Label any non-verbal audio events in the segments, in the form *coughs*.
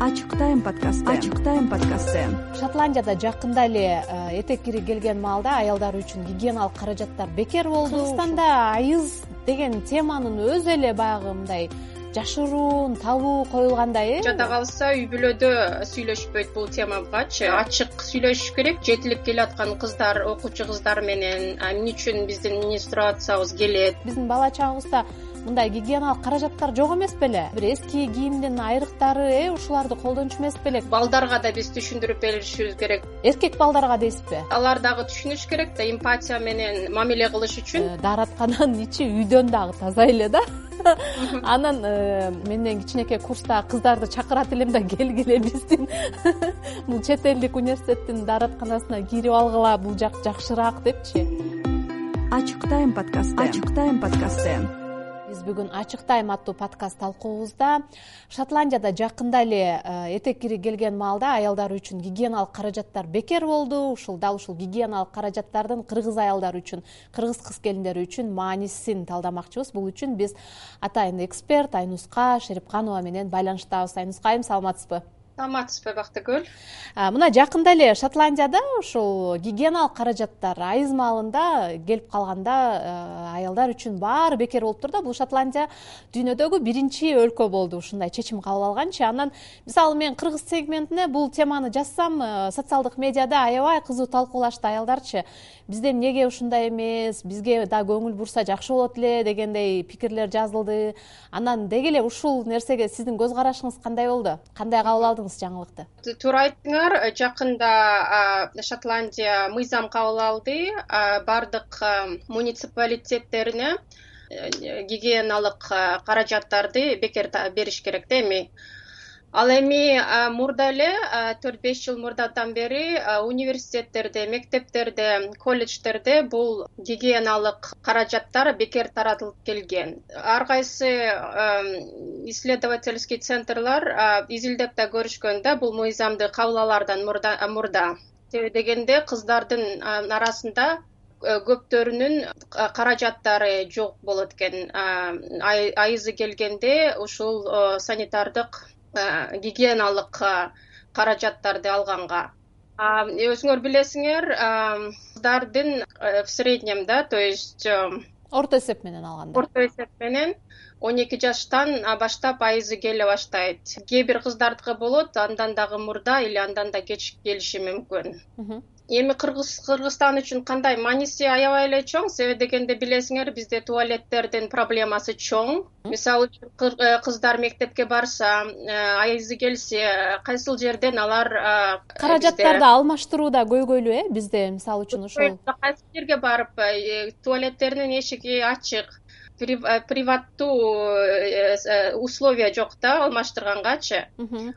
ачык тайм подкасты ачык тайм подкасты шотландияда жакында эле э, этек кири келген маалда аялдар үчүн гигиеналык каражаттар бекер болду. Кыргызстанда айыз деген теманын өзү эле баягы мындай жашыруун табуу коюлгандай э? Жада калса үй бүлөдө сүйлөшпөйт бул темагачы ачык сүйлөшүш керек. Жетилип келаткан кыздар окуучу кыздар менен эмне үчүн биздин менструациябыз келет? Биздин бала чагыбызда мындай гигиеналык каражаттар жок эмес беле. Бир эски кийимдин айрыктары э ушуларды колдончу эмес белек балдарга да биз түшүндүрүп беришибиз керек. Эркек балдарга дейсизби алар дагы түшүнүш керек да эмпатия менен мамиле кылыш үчүн. Э, даараткананын ичи үйдөн дагы таза эле да. *laughs* Анан э, мен менен кичинекей курстагы кыздарды чакырат элем да келгиле биздин. *laughs* Бул чет элдик университеттин дааратканасына кирип алгыла бул жак жакшыраак депчи. Ачык тайм подкасты. Ачык тайм подкасты биз бүгүн ачык тайм аттуу подкаст талкуубузда. Шотландияда жакында эле э, этек кири келген маалда аялдар үчүн гигиеналык каражаттар бекер болду. Ушул дал ушул гигиеналык каражаттардын кыргыз аялдары үчүн кыргыз кыз келиндери үчүн маанисин талдамакчыбыз. Бул үчүн биз атайын эксперт айнуска шерипканова менен байланыштабыз. Айнуска айым саламатсызбы саламатсызбы бактыгүл мына жакында эле шотландияда ушул гигиеналык каражаттар айыз маалында келип калганда аялдар үчүн баары бекер болуптур да бул шотландия дүйнөдөгү биринчи өлкө болду. Ушундай чечим кабыл алганчы. Анан мисалы мен кыргыз сегментине бул теманы жазсам социалдык медиада аябай кызуу талкуулашты аялдарчы. Бизде эмнеге ушундай эмес? Бизге да көңүл бурса жакшы болот эле дегендей пикирлер жазылды. Анан деги эле ушул нерсеге сиздин көз карашыңыз кандай болду? Кандай кабыл алдыңыз жаңылыкты. Туура айттыңар жакында шотландия мыйзам кабыл алды баардык муниципалитеттерине э, гигиеналык каражаттарды бекер бериш керек да эми ал эми мурда эле төрт беш жыл мурдадан бери университеттерде мектептерде колледждерде бул гигиеналык каражаттар бекер таратылып келген. Ар кайсы исследовательский центрлар изилдеп да көрүшкөн да бул мыйзамды кабыл алаардан мурда. Себеби дегенде кыздардын арасында көптөрүнүн каражаттары жок болот экен. Айызы келгенде ушул санитардык гигиеналык каражаттарды алганга. Өзүңөр билесиңер кыздардын э, в среднем да то есть орто эсеп менен алганда. орто эсеп менен он эки жаштан баштап айызы келе баштайт. Кээ бир кыздардыкы болот андан дагы мурда или андан да кеч келиши мүмкүн. Эми кыргыз кыргызстан үчүн кандай? Мааниси аябай эле чоң. Себеби дегенде билесиңер бизде туалеттердин проблемасы чоң. Мисалы үчүн э, кыздар мектепке барса э, айызы келсе кайсыл жерден алар каражаттарды алмаштырууда көйгөйлүү э бизде мисалы үчүн ошол кайсы жерге барып э, туалеттеринин эшиги ачык. Э, приваттуу э, э, условия жок да алмаштыргангачы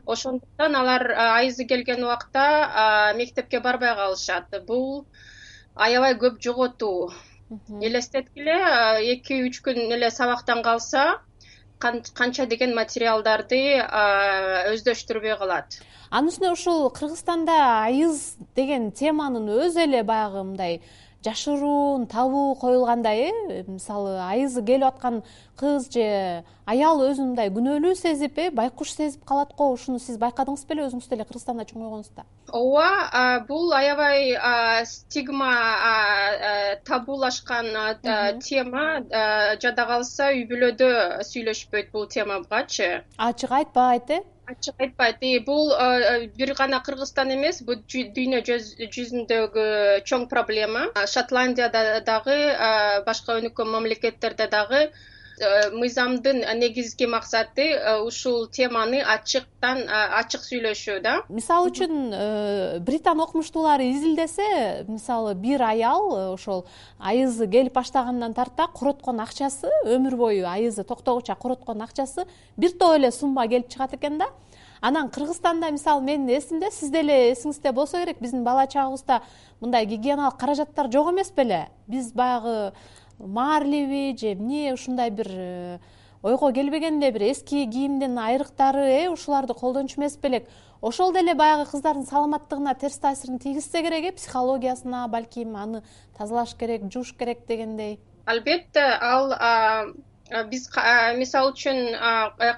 ошондуктан алар айызы келген убакта мектепке барбай калышат. Бул аябай көп жоготуу. Элестеткиле эки үч күн эле сабактан калса канча деген материалдарды өздөштүрбөй калат. Анын үстүнө ушул кыргызстанда айыз деген теманын өзү эле баягы мындай жашыруун табуу коюлгандай э мисалы айызы келип аткан кыз же аял өзүн мындай күнөөлүү сезип э байкуш сезип калат го. Ушуну сиз байкадыңыз беле өзүңүз деле кыргызстанда чоңойгонузда ооба бул аябай стигма табуулашкан тема жада калса үй бүлөдө сүйлөшпөйт бул темагачы ачык айтпайт э ачык айтпайт. И бул бир гана кыргызстан эмес бул дүйнө жүзүндөгү чоң проблема. Шотландияда дагы башка өнүккөн мамлекеттерде дагы мыйзамдын негизги максаты ушул теманы ачыктан ачык сүйлөшүү да. Мисалы үчүн э, британ окумуштуулары изилдесе мисалы бир аял э, ошол айызы келип баштагандан тарта короткон акчасы өмүр бою айызы токтогуча короткон акчасы бир топ эле сумма келип чыгат экен да. Анан кыргызстанда мисалы менин эсимде сиз деле эсиңизде болсо керек биздин бала чагыбызда мындай гигиеналык каражаттар жок эмес беле. Биз баягы маарлиби же эмне ушундай бир э, ойго келбеген эле бир эски кийимдин айрыктары э ушуларды колдончу эмес белек. Ошол деле баягы кыздардын саламаттыгына терс таасирин тийгизсе керек э психологиясына балким аны тазалаш керек жууш керек дегендей. Албетте ал биз мисалы үчүн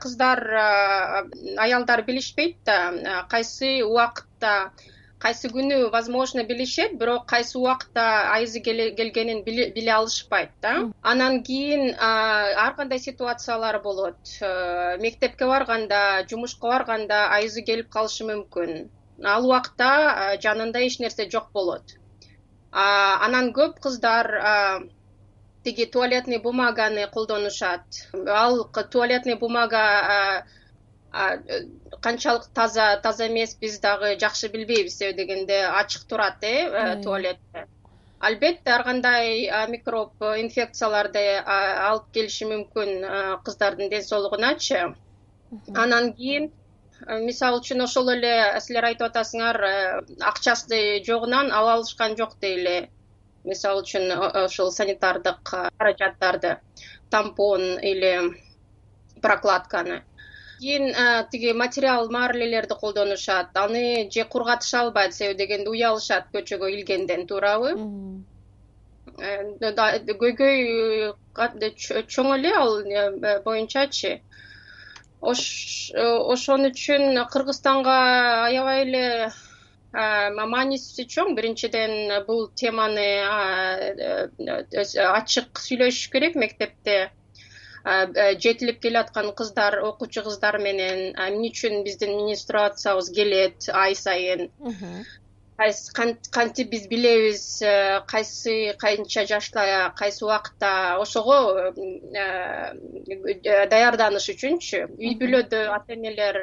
кыздар аялдар билишпейт да кайсы убакытта кайсы күнү возможно билишет бирок кайсы убакытта айызы келгенин биле алышпайт да. Анан кийин ар кандай ситуациялар болот? Мектепке барганда жумушка барганда айызы келип калышы мүмкүн. Ал убакта жанында эч нерсе жок болот. Анан көп кыздар тиги туалетный бумаганы колдонушат. Ал туалетный бумага канчалык таза таза эмес биз дагы жакшы билбейбиз себеби дегенде ачык турат э, э туалетте. Албетте ар кандай микроб инфекцияларды алып келиши мүмкүн кыздардын ден соолугуначы. Анан кийин мисалы үчүн ошол эле силер айтып атасыңар э, акчасы жогунан ала алышкан жок дейли. Мисалы үчүн ошол санитардык каражаттарды тампон или прокладканы кийин тиги материал марлелерди колдонушат аны же кургатыша албайт себеби дегенде уялышат көчөгө илгенден туурабы. Э, көйгөй чоң эле ал э, боюнчачы. Ошон үчүн кыргызстанга аябай эле мааниси чоң. Биринчиден бул теманы ачык сүйлөшүш керек мектепте жетилип келаткан кыздар окуучу кыздар менен эмне үчүн биздин менструациябыз келет ай сайын? Кантип биз билебиз кайсы канча жашта кайсы убакытта? Ошого даярданыш үчүнчү. Үй бүлөдө ата энелер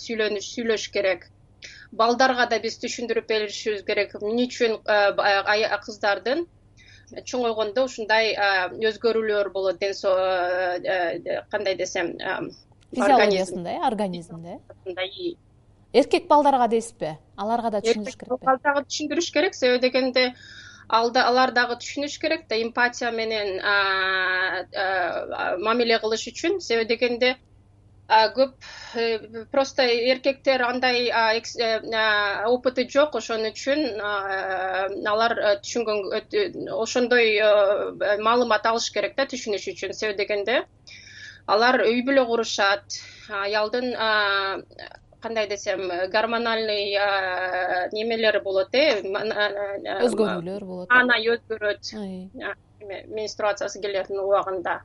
сүйлөшүш керек. Балдарга да биз түшүндүрүп беришибиз керек. Эмне үчүн кыздардын чоңойгондо ушундай өзгөрүүлөр болот ден кандай десем физиологиясында э организмде э? Эркек балдарга дейсизби? Аларга да түшүндүрүш керекпи ал дагы түшүндүрүш керек. Себеби дегенде алар дагы түшүнүш керек да эмпатия менен мамиле кылыш үчүн. Себеби дегенде көп э, просто эркектер андай э, опыты жок. Ошон үчүн алар э, түшүнгөн ошондой маалымат алыш керек да түшүнүш үчүн себеби дегенде. Алар үй бүлө курушат аялдын кандай десем гормональный немелери болот э өзгөрүүлөр болот. анай өзгөрөт. Менструациясы келетін убагында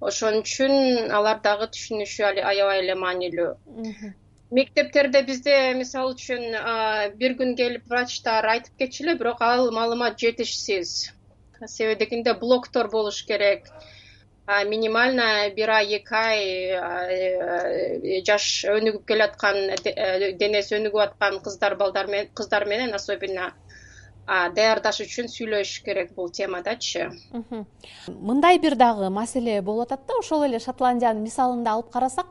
ошон үчүн алар дагы түшүнүшү аябай эле маанилүү. Мектептерде бизде мисалы үчүн бир күн келип врачтар айтып кетчү эле бирок ал маалымат жетишсиз. Себеби дегенде блоктор болуш керек. Минимально бир ай эки ай э, жаш өнүгүп келаткан э, денеси өнүгүп аткан кыздар балдар кыздар менен особенно даярдаш үчүн сүйлөшүш керек бул темадачы. Мындай бир дагы маселе болуп атат да ошол эле шотландиянын мисалын да алып карасак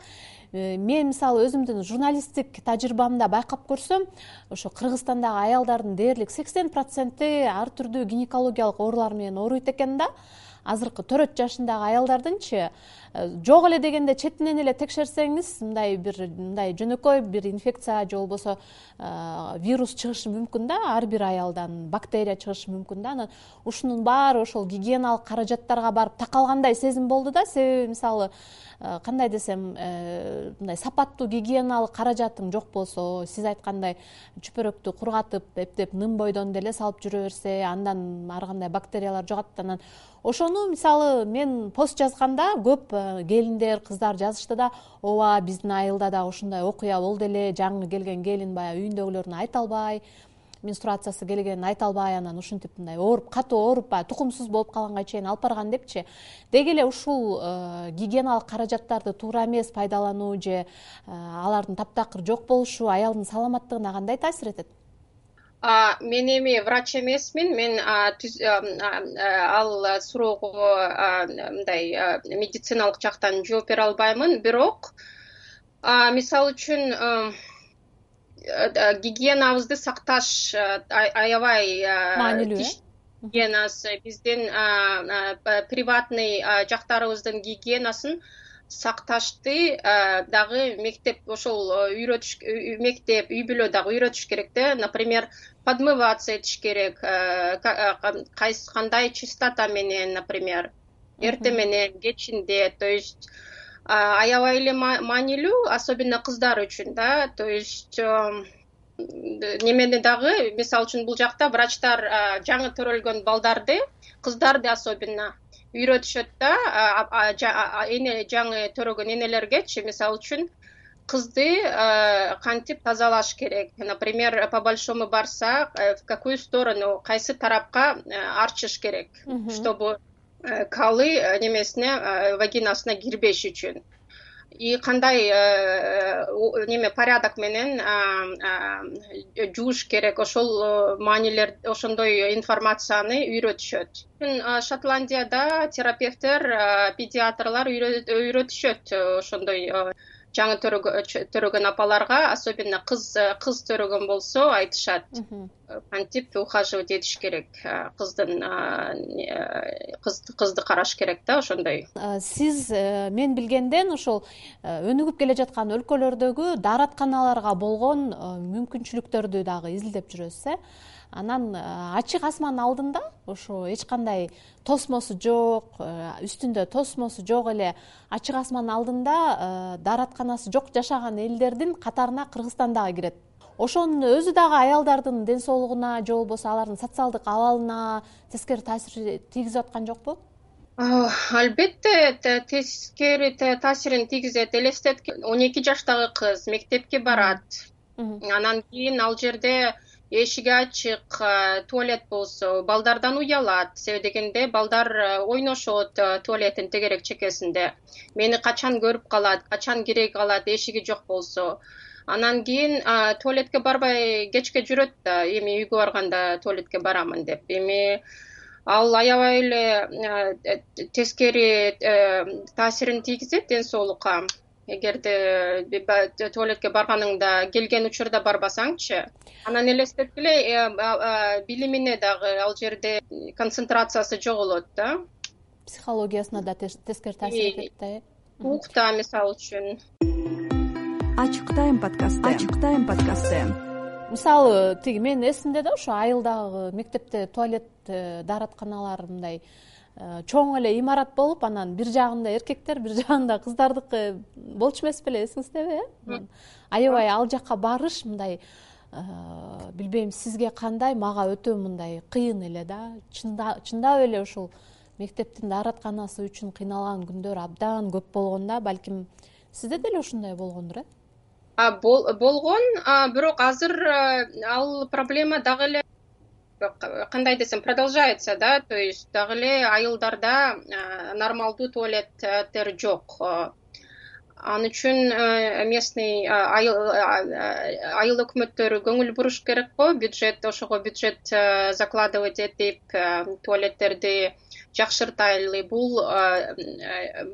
э, мен мисалы өзүмдүн журналисттик тажрыйбамда байкап көрсөм ошо кыргызстандагы аялдардын дээрлик сексен проценти ар түрдүү гинекологиялык оорулар менен ооруйт экен да азыркы төрт жашындагы аялдардынчы Э, жок эле дегенде четинен эле текшерсеңиз мындай бир мындай жөнөкөй бир инфекция же болбосо э, вирус чыгышы мүмкүн да ар бир аялдан бактерия чыгышы мүмкүн да. Анан ушунун баары ошол гигиеналык каражаттарга барып такалгандай сезим болду да. Себеби мисалы кандай десем мындай сапаттуу гигиеналык каражатың жок болсо сиз айткандай чүпөрөктү кургатып эптеп ным бойдон деле салып жүрө берсе андан ар кандай бактериялар жугат анан ошону мисалы мен пост жазганда көп келиндер кыздар жазышты да ооба биздин айылда дагы ушундай окуя болду эле жаңы келген келин баягы үйүндөгүлөрүнө айта албай менструациясы келгенин айта албай анан ушинтип мындай ооруп катуу ооруп баягы тукумсуз болуп калганга чейин алып барган депчи. Деги эле ушул э, гигиеналык каражаттарды туура эмес пайдалануу же э, алардын таптакыр жок болушу аялдын саламаттыгына кандай таасир этет? Мен эми врач эмесмин. Мен ал суроого мындай медициналык жактан жооп бере албаймын. Бирок мисалы үчүн гигиенабызды сакташ аябай маанилүү э? гигиенасы биздин приватный жактарыбыздын гигиенасын сакташты дагы мектеп ошол үйрөтүш мектеп үй бүлө дагы үйрөтүш керек да. Например подмываться этиш керек кандай чистота менен например эртең менен кечинде то есть аябай эле маанилүү особенно кыздар үчүн да. То есть немени дагы мисалы үчүн бул жакта врачтар жаңы төрөлгөн балдарды кыздарды особенно үйрөтүшөт да. Эне жаңы төрөгөн энелергечи мисалы үчүн кызды кантип тазалаш керек? Например по большому барсак э, в какую сторону кайсы тарапка э, арчыш керек чтобы Э, калы э, немесине э, вагинасына кирбеш үчүн. И кандай неме порядок менен жууш керек ошол маанилер ошондой информацияны үйрөтүшөт. Шотландияда терапевттер педиатрлар үйрөтүшөт ошондой жаңы төрөгөн апаларга особенно кыз кыз төрөгөн болсо айтышат кантип ухаживать этиш керек. Кыздын кызды караш керек да ошондой. Сиз э, мен билгенден ошол э, өнүгүп келе жаткан өлкөлөрдөгү дааратканаларга болгон э, мүмкүнчүлүктөрдү дагы изилдеп жүрөсүз э? Анан ачык асман алдында ошо эч кандай тосмосу жок үстүндө тосмосу жок эле ачык асман алдында дааратканасы жок жашаган элдердин катарына кыргызстан дагы кирет ошонун өзү дагы аялдардын ден соолугуна же болбосо алардын социалдык абалына тескери таасир тийгизип аткан жокпу? Албетте тескери таасирин тийгизет. Элестеткиле он эки жаштагы кыз мектепке барат. Анан кийин ал жерде эшиги ачык туалет болсо балдардан уялат. Себеби дегенде балдар э, ойношот э, туалеттин тегерек чекесинде. Мени качан көрүп калат качан кире калат эшиги жок болсо анан кийин туалетке барбай кечке жүрөт да эми үйгө барганда туалетке барамын деп. Эми ал аябай эле э, тескери таасирин тийгизет ден соолукка. Эгерде э, туалетке барганыңда келген учурда барбасаңчы. Анан элестеткиле э, билимине дагы ал жерде концентрациясы жоголот да. Психологиясына да тескери таасир этет да э. Укта мисалы үчүн ачык тайм подкасты ачык тайм подкасты мисалы тиги менин эсимде да ошо айылдагы мектепте туалет э, дааратканалар мындай Э, чоң эле имарат болуп анан бир жагында эркектер бир жагында кыздардыкы болчу эмес беле эсиңиздеби э? Аябай ал жака барыш мындай э, билбейм сизге кандай мага өтө мындай кыйын эле да. Чындап эле ушул мектептин дааратканасы үчүн кыйналган күндөр абдан көп болгон да балким сизде деле ушундай болгондур э болгон бирок азыр ал проблема дагы эле кандай десем продолжается да? То есть дагы эле айылдарда нормалдуу туалеттер жок ал үчүн э, местный айыл өкмөттөрү көңүл буруш керек го. Бюджет ошого бюджет э, закладывать этип э, туалеттерди жакшыртайлы бул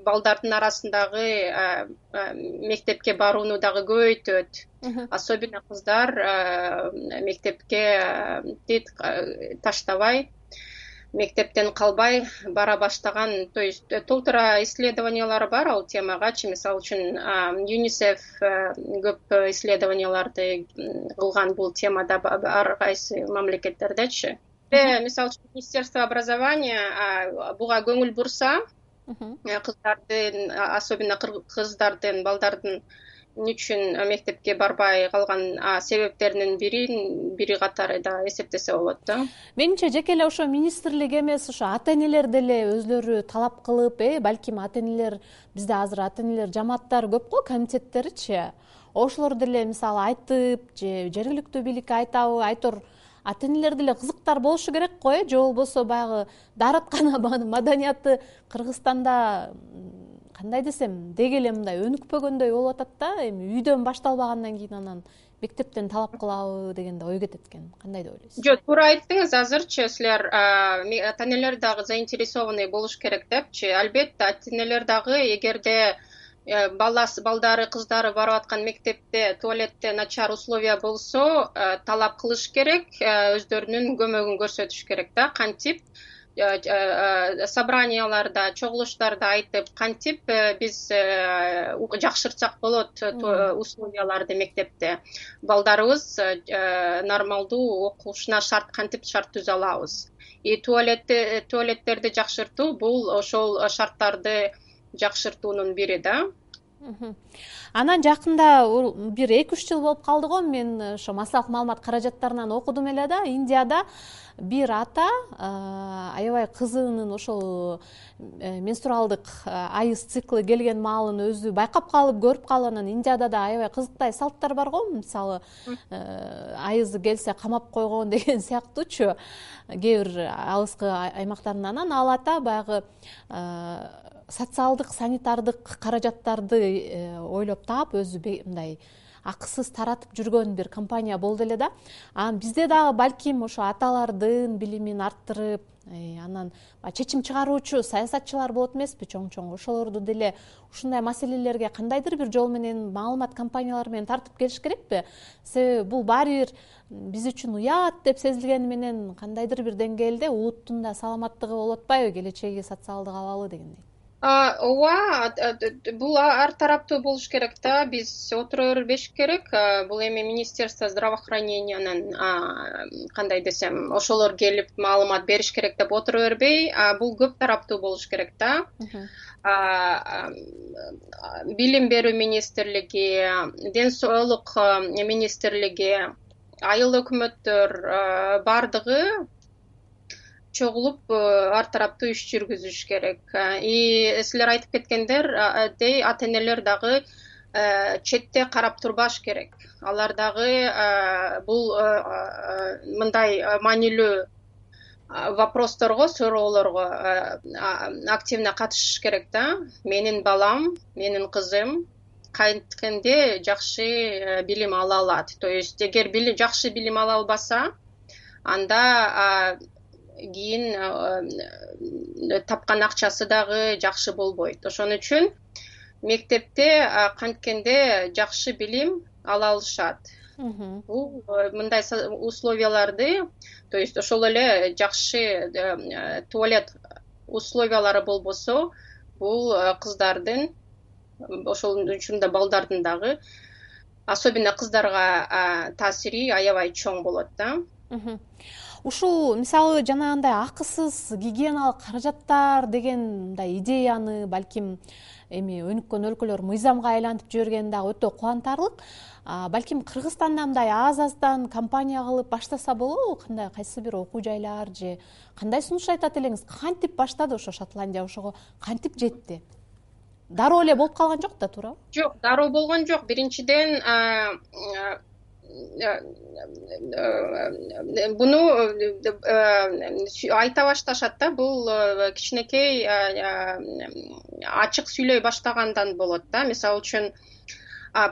балдардын арасындагы мектепке барууну дагы көбөйтөт. Особенно кыздар мектепке таштабай мектептен калбай бара баштаган то есть э, толтура исследованиялар бар. Ал темагачы мисалы үчүн юнисеф э, көп исследованияларды кылган бул темада ар кайсы мамлекеттердечи мисалы үчүн министерство образования буга көңүл бурса э, кыздардын особенно кыздардын балдардын эмне үчүн мектепке барбай калган себептеринин бирин бири катары да эсептесе болот да? Менимче жеке эле ошо министрлик эмес ошо ата энелер деле өзүлөрү талап кылып э балким ата энелер бизде азыр ата энелер жамааттары көп го комитеттеричи ошолор деле мисалы айтып же жергиликтүү бийликке айтабы айтор ата энелер деле кызыктар болушу керек го э. Же болбосо баягы даараткана *laughs* маданияты кыргызстанда кандай десем деги эле мындай өнүкпөгөндөй болуп атат да эми үйдөн башталбагандан кийин анан мектептен талап кылабы деген да ой кетет экен. Кандай деп ойлойсуз? Жок туура айттыңыз азырчы силер ата энелер дагы заинтересованный болуш керек депчи. Албетте ата энелер дагы эгерде э, баласы балдары кыздары барып аткан мектепте туалетте начар условия болсо э, талап кылыш керек э, өздөрүнүн көмөгүн көрсөтүш керек да кантип собранияларда чогулуштарда айтып кантип э, биз жакшыртсак болот условияларды мектепте. Балдарыбыз нормалдуу окушуна шарт кантип шарт түзө алабыз. И туалетти туалеттерди жакшыртуу бул ошол шарттарды жакшыртуунун бири да анан жакында бир эки үч жыл болуп калды го мен ошо массалык маалымат каражаттарынан окудум эле да индияда бир ата аябай кызынын ошол э, менструалдык айыз циклы келген маалын өзү байкап калып көрүп калып анан индияда да аябай кызыктай салттар бар го. Мисалы э, айызы келсе камап койгон *laughs* деген сыяктуучу. Кээ бир алыскы аймактарда анан ал ата баягы социалдык санитардык каражаттарды э, ойлоп таап өзү мындай акысыз таратып жүргөн бир компания болду эле да. Анан бизде дагы балким ошо аталардын билимин арттырып э, анан чечим чыгаруучу саясатчылар болот эмеспи чоң чоң ошолорду деле ушундай маселелерге кандайдыр бир жол менен маалымат компаниялары менен тартып келиш керекпи? Себеби бул баары бир биз үчүн уят деп сезилгени менен кандайдыр бир деңгээлде улуттун да саламаттыгы болуп атпайбы келечеги социалдык абалы дегендей ооба бул ар тараптуу болуш керек да. Биз отура бербеш керек. Бул эми министерство здравоохранениянын кандай десем ошолор келип маалымат бериш керек деп отура бербей бул көп тараптуу болуш керек да. Билим берүү министрлиги ден соолук министрлиги айыл өкмөттөр баардыгы чогулуп э, ар тараптуу иш жүргүзүш керек. И силер айтып кеткендердей ата энелер дагы э, четте карап турбаш керек. Алар дагы э, бул мындай маанилүү вопросторго суроолорго активно катышыш керек да. Менин балам менин кызым канткенде жакшы билим ала алат. То есть эгер жакшы билим ала албаса анда кийин э, тапкан акчасы дагы жакшы болбойт. Ошон үчүн мектепте канткенде жакшы билим ала алышат. Бул э, мындай условияларды то есть ошол эле жакшы э, туалет условиялары болбосо бул кыздардын ошол үчүн да балдардын дагы особенно кыздарга таасири аябай чоң болот да ушул мисалы жанагындай акысыз гигиеналык каражаттар деген мындай идеяны балким эми өнүккөн өлкөлөр мыйзамга айлантып жиберген дагы өтө кубантарлык. Балким кыргызстанда мындай аз аздан компания кылып баштаса болобу кандай кайсы бир окуу жайлар же кандай сунуш айтат элеңиз? Кантип баштады ошо шотландия ошого кантип жетти? Дароо эле болуп калган жок да туурабы? Жок дароо болгон жок. Биринчиден буну айта башташат да бул э, кичинекей ачык сүйлөй баштагандан болот да. Мисалы үчүн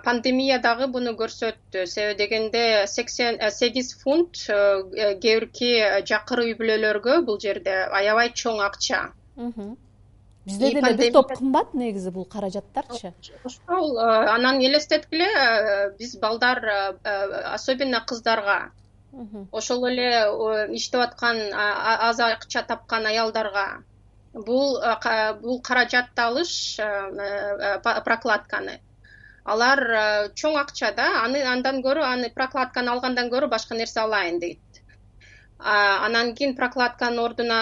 пандемия дагы буну көрсөттү. Себеби дегенде сексен э, сегиз фунт э, кээ бирки жакыр үй бүлөлөргө бул жерде аябай чоң акча бизде деле бир топ кымбат негизи бул каражаттарчы. Ошол э, анан элестеткиле э, биз балдар э, особенно кыздарга ошол эле иштеп аткан аз акча тапкан аялдарга бул бул каражатты алыш прокладканы. Алар чоң акча да аны андан көрө аны прокладканы алгандан көрө башка нерсе алайын дейт. Анан кийин прокладканын ордуна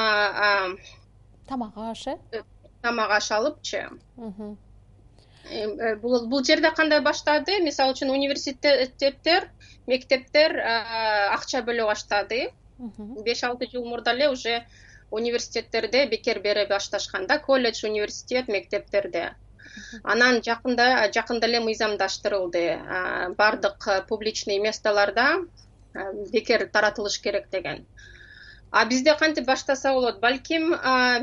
тамак аш э тамак аш алыпчы. Э, бул жерде кандай баштады? Мисалы үчүн университеттер мектептер акча бөлө баштады. Беш алты жыл мурда эле уже университеттерде бекер бере башташкан да колледж университет мектептерде. Анан жакында жакында эле мыйзамдаштырылды. Баардык публичный местолордо бекер таратылыш керек деген а бизде кантип баштаса болот? Балким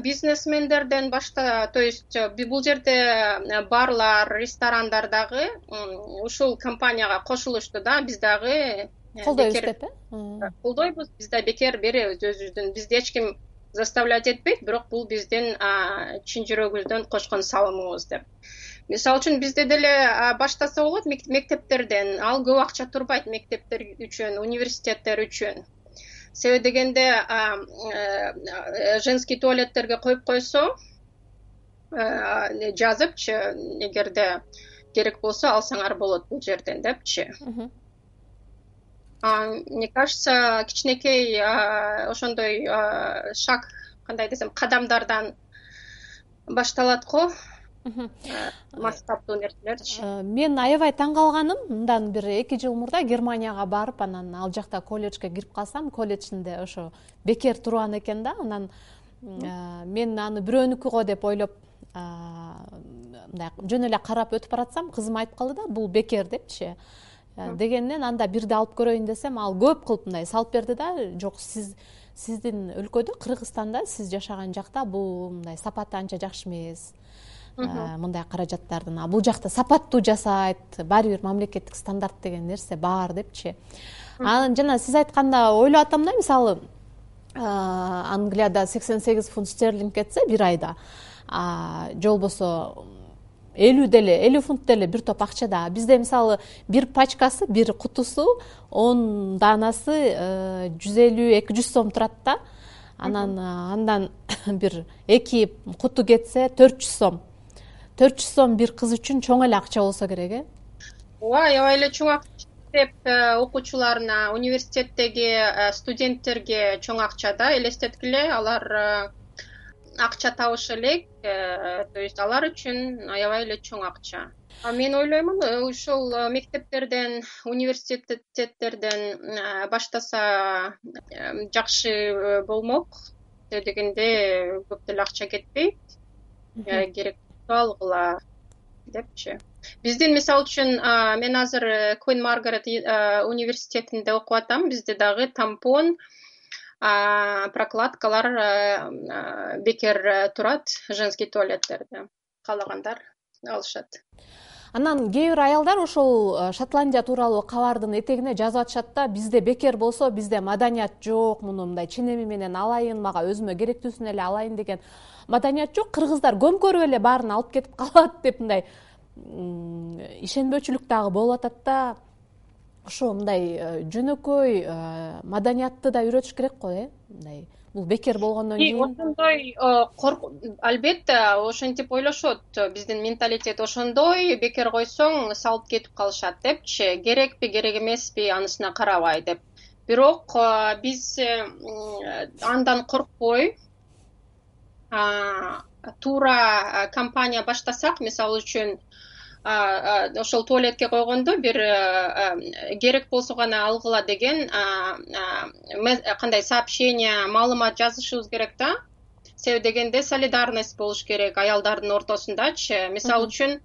бизнесмендерден башта то есть бул жерде э, барлар ресторандар дагы ушул компанияга кошулушту да биз дагы э, колдойбуз деп э? Колдойбуз биз да бекер беребиз өзүбүздүн. Бизди эч ким заставлять этпейт бирок бул биздин чын жүрөгүбүздөн кошкон салымыбыз деп. Мисалы үчүн бизде деле баштаса болот мектептерден ал көп акча турбайт мектептер үчүн университеттер үчүн себеби дегенде э, женский туалеттерге коюп койсо жазыпчы эгерде керек болсо алсаңар болот бул жерден депчи. Мне кажется кичинекей ошондой шаг кандай десем кадамдардан башталат го масштабдуу нерселерчи? Э, мен аябай таң калганым. Мындан бир эки жыл мурда германияга барып анан ал жакта колледжге кирип калсам колледжинде ошо бекер турган экен да. Анан э, мен аны бирөөнүкү го деп ойлоп мындай жөн эле карап өтүп баратсам кызым айтып калды да бул бекер депчи. Э, дегенден анда бирди алып көрөйүн десем ал көп кылып мындай салып берди да. Жок сиз сиздин өлкөдө кыргызстанда сиз жашаган жакта бул мындай сапаты анча жакшы эмес Э, мындай каражаттардын. А бул жакта сапаттуу жасайт баары бир мамлекеттик стандарт деген нерсе бар депчи. Анан жана сиз айтканда ойлоп атам да мисалы э, англияда сексен сегиз фунт стерлинг кетсе бир айда же болбосо элүү деле элүү фунт деле бир топ акча да бизде мисалы бир пачкасы бир кутусу он даанасы э, жүз элүү эки жүз сом турат да. Анан андан *coughs* бир эки куту кетсе төрт жүз сом төрт жүз сом бир кыз үчүн чоң эле акча болсо керек э? Ооба аябай эле чоң акча мектеп э, окуучуларына университеттеги э, студенттерге чоң акча да элестеткиле алар э, акча табышы элек то есть алар үчүн аябай эле чоң акча. Мен ойлоймун ушул мектептерден университеттерден баштаса жакшы болмок. Дегенде көп деле акча кетпейт керек алгыла депчи. Биздин мисалы үчүн мен азыр э, куин маргарет э, университетинде окуп атам. Бизде дагы тампон прокладкалар э, бекер турат женский туалеттерде каалагандар алышат анан кээ бир аялдар ошол шотландия тууралуу кабардын этегине жазып атышат да бизде бекер болсо бизде маданият жок муну мындай ченеми менен алайын мага өзүмө керектүүсүн эле алайын деген маданият жок кыргыздар көмкөрүп эле баарын алып кетип *laughs* калат деп мындай ишенбөөчүлүк дагы болуп атат да. Ошо мындай э, жөнөкөй э, маданиятты да үйрөтүш керек го э мындай бул бекер болгондон кийин. ошондой э, албетте ошентип ойлошот. Биздин менталитет ошондой бекер койсоң салып кетип калышат депчи. Керекпи керек эмеспи анысына карабай деп. Бирок биз андан коркпой. Туура компания баштасак мисалы үчүн ошол туалетке койгондо бир керек болсо гана алгыла деген кандай сообщение маалымат жазышыбыз керек да? Себеби дегенде солидарность болуш керек аялдардын ортосундачы. Мисалы үчүн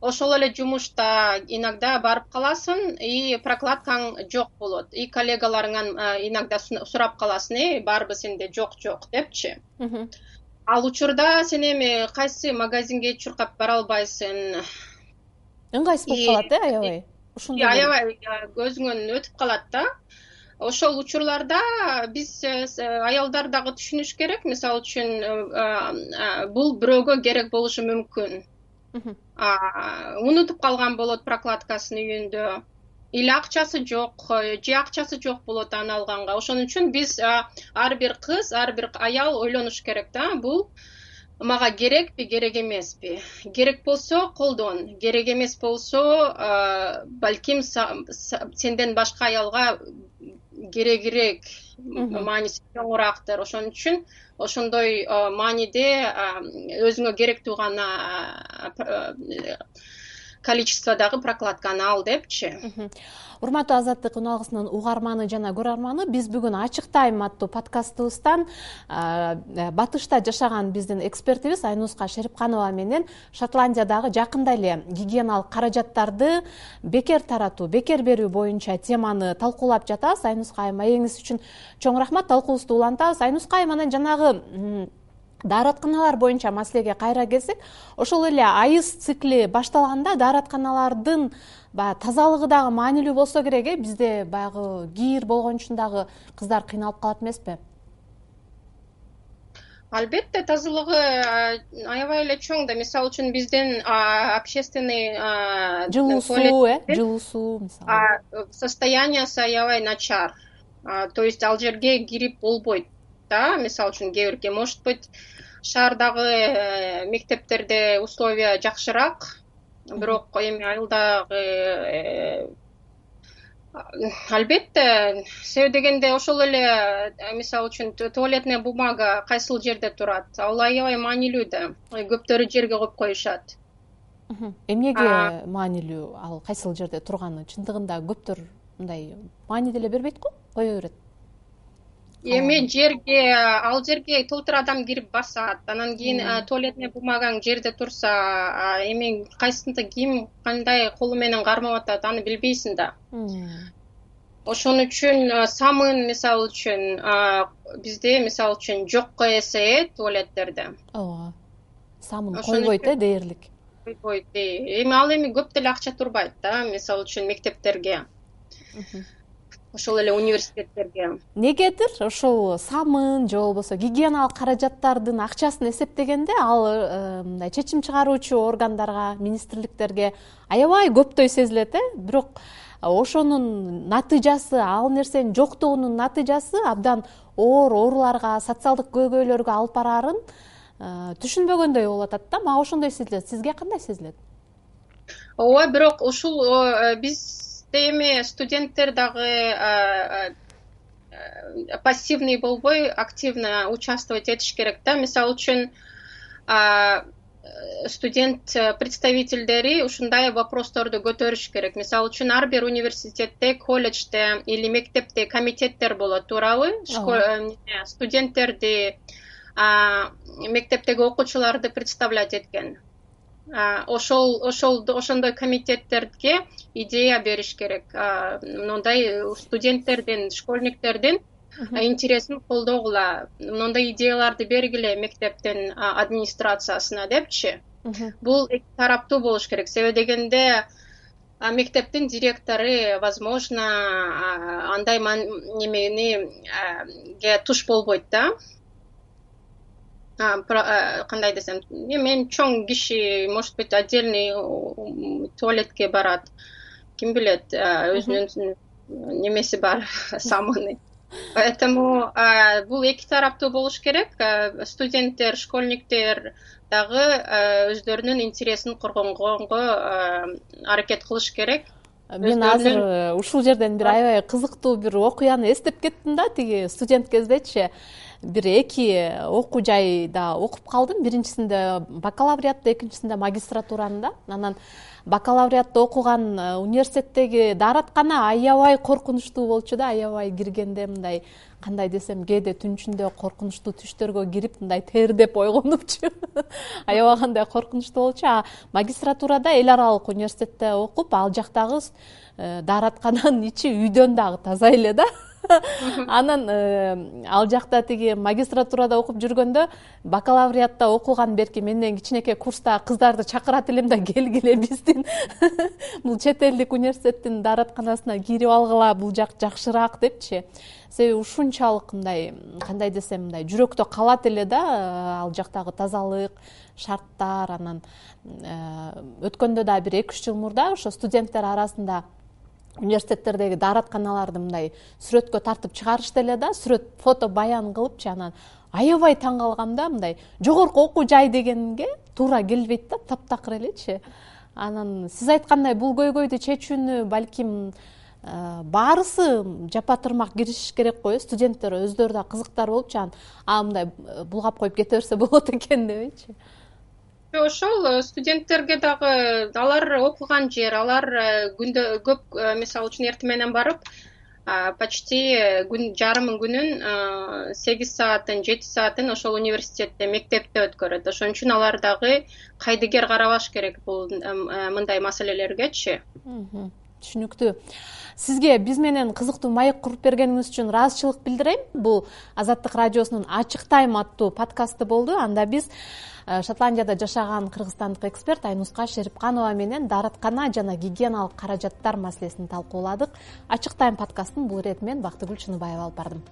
ошол эле жумушта иногда барып каласың и прокладкаң жок болот. И коллегаларыңан иногда сурап каласың э барбы сенде жок жок депчи. Ал учурда сен эми кайсы магазинге чуркап бара албайсың ыңгайсыз болуп калат э аябай? ушундай аябай көзүңөн өтүп калат да. Ошол учурларда биз э, аялдар дагы түшүнүш керек. Мисалы үчүн э, бул бирөөгө керек болушу мүмкүн. Унутуп калган болот прокладкасын үйүндө. Или акчасы жок э, же акчасы жок болот аны алганга. Ошон үчүн биз ар бир кыз ар бир аял ойлонуш керек да. Бул мага керекпи керек эмеспи. Керек болсо колдон керек эмес болсо балким сенден башка аялга керегирээк мааниси чоңураактыр ошон үчүн ошондой мааниде өзүңө керектүү гана количестводагы прокладканы ал депчи. Урматтуу азаттык үн алгысынын угарманы жана көрөрманы биз бүгүн ачык тайм аттуу подкастыбыздан э, батышта жашаган биздин экспертибиз айнуска шерипканова менен шотландиядагы жакында эле гигиеналык каражаттарды бекер таратуу бекер берүү боюнча теманы талкуулап жатабыз. Айнуска айым маегиңиз үчүн чоң рахмат талкуубузду улантабыз. Айнуска айым анан жанагы дааратканалар боюнча маселеге кайра келсек ошол эле айыз цикли башталганда дааратканалардын баягы тазалыгы дагы маанилүү болсо керек э? Бизде баягы кир болгон үчүн дагы кыздар кыйналып калат эмеспи? Албетте тазалыгы аябай эле чоң да. Мисалы үчүн биздин общественный жылуу суу э? Жылуу суу мисалы. Состояниясы аябай начар. То есть ал жерге кирип болбойт да мисалы үчүн кээ бирге может быть шаардагы э, мектептерде условия жакшыраак бирок эми айылдагы э, албетте себеби дегенде ошол эле э, мисалы үчүн туалетная бумага кайсыл жерде турат? Ал аябай маанилүү да. Көптөрү жерге коюп коюшат. Эмнеге маанилүү? Ал кайсыл жерде турганы чындыгында көптөр мындай маани деле бербейт го? Кое берет эми жерге ал жерге толтура адам кирип басат. Анан кийин туалетная бумагаң жерде турса эми кайсысында ким кандай колу менен кармап атат аны билбейсиң да. Ошон үчүн самын мисалы үчүн бизде мисалы үчүн жокко эсе э туалеттерде. Ооба. Самын койбойт э дээрлик? койбойт эми ал эми көп деле акча турбайт да мисалы үчүн мектептерге ошол эле университеттерге. Негедир? Ошол самын же болбосо гигиеналык каражаттардын акчасын эсептегенде ал э, мындай чечим чыгаруучу органдарга министрликтерге аябай көптөй сезилет э? Бирок ошонун натыйжасы ал нерсенин жоктугунун натыйжасы абдан оор ооруларга социалдык көйгөйлөргө алып бараарын э, түшүнбөгөндөй болуп атат да. Мага ошондой сезилет? Сизге кандай сезилет? Ооба бирок ушул э, эми студенттер дагы пассивный болбой активно участвовать этиш керек да. Мисалы үчүн студент представительдери ушундай вопросторду көтөрүш керек. Мисалы үчүн ар бир университетте колледжде или мектепте комитеттер болот туурабы э, студенттерди мектептеги окуучуларды представлять эткен ошол ошол ошондой комитеттерге идея бериш керек. Мындай студенттердин школьниктердин интересин колдогула. Моундай идеяларды бергиле мектептин администрациясына депчи? Бул эки тараптуу болуш керек. Себеби дегенде мектептин директору возможно андай немениге туш болбойт да кандай десем эми эми чоң киши может быть отдельный туалетке барат. Ким билет өзүнүн немеси бар *laughs* самыны поэтому бул эки тараптуу болуш керек. Студенттер школьниктер дагы өздөрүнүн интересин коргогонго аракет кылыш керек. Мен азыр э, ушул жерден бир аябай кызыктуу бир окуяны эстеп кеттим да тиги студент кездечи бир эки окуу жайда окуп калдым. Биринчисинде бакалавриатта экинчисинде магистратураны да анан бакалавриатта окуган э, университеттеги даараткана аябай коркунучтуу болчу да аябай киргенде мындай кандай десем кээде түн ичинде коркунучтуу түштөргө кирип мындай тердеп ойгонупчу *laughs* аябай кандай коркунучтуу болчу. А магистратурада эл аралык университетте окуп ал жактагы э, даараткананын ичи үйдөн дагы таза эле да *laughs* *laughs* анан э, ал жакта тиги магистратурада окуп жүргөндө бакалавриатта окуган берки менден кичинекей курстагы кыздарды чакырат элем да келгиле биздин. *laughs* Бул чет элдик университеттин дааратканасына кирип алгыла бул жак жакшыраак депчи. Себеби ушунчалык мындай кандай десем мындай жүрөктө калат эле да э, ал жактагы тазалык шарттар анан э, өткөндө дагы бир эки үч жыл мурда ошо студенттер арасында университеттердеги дааратканаларды мындай сүрөткө тартып чыгарышты эле да сүрөт фото баян кылыпчы анан аябай таң калгам да мындай жогорку окуу жай дегенге туура келбейт да таптакыр элечи анан сиз айткандай бул көйгөйдү чечүүнү балким э, баарысы жапа тырмак киришиш керек го э студенттер өздөрү да кызыктар болупчу анан. А мындай э, булгап коюп кете берсе *laughs* болот экен ошол э, студенттерге дагы алар окуган жер алар э, күндө көп э, мисалы үчүн эртең менен барып почти күн жарым күнүн сегиз саатын жети саатын ошол университетте мектепте өткөрөт. Ошон үчүн алар дагы кайдыгер карабаш керек бул мындай маселелергечи. Түшүнүктүү сизге биз менен кызыктуу маек куруп бергениңиз үчүн ыраазычылык билдирем бул азаттык радиосунун ачык тайм аттуу подкасты болду. Анда биз Э, шотландияда жашаган кыргызстандык эксперт айнуска шеримканова менен даараткана жана гигиеналык каражаттар маселесин талкууладык. Ачык тайм подкастын бул иретин мен бактыгүл чыныбаева алып бардым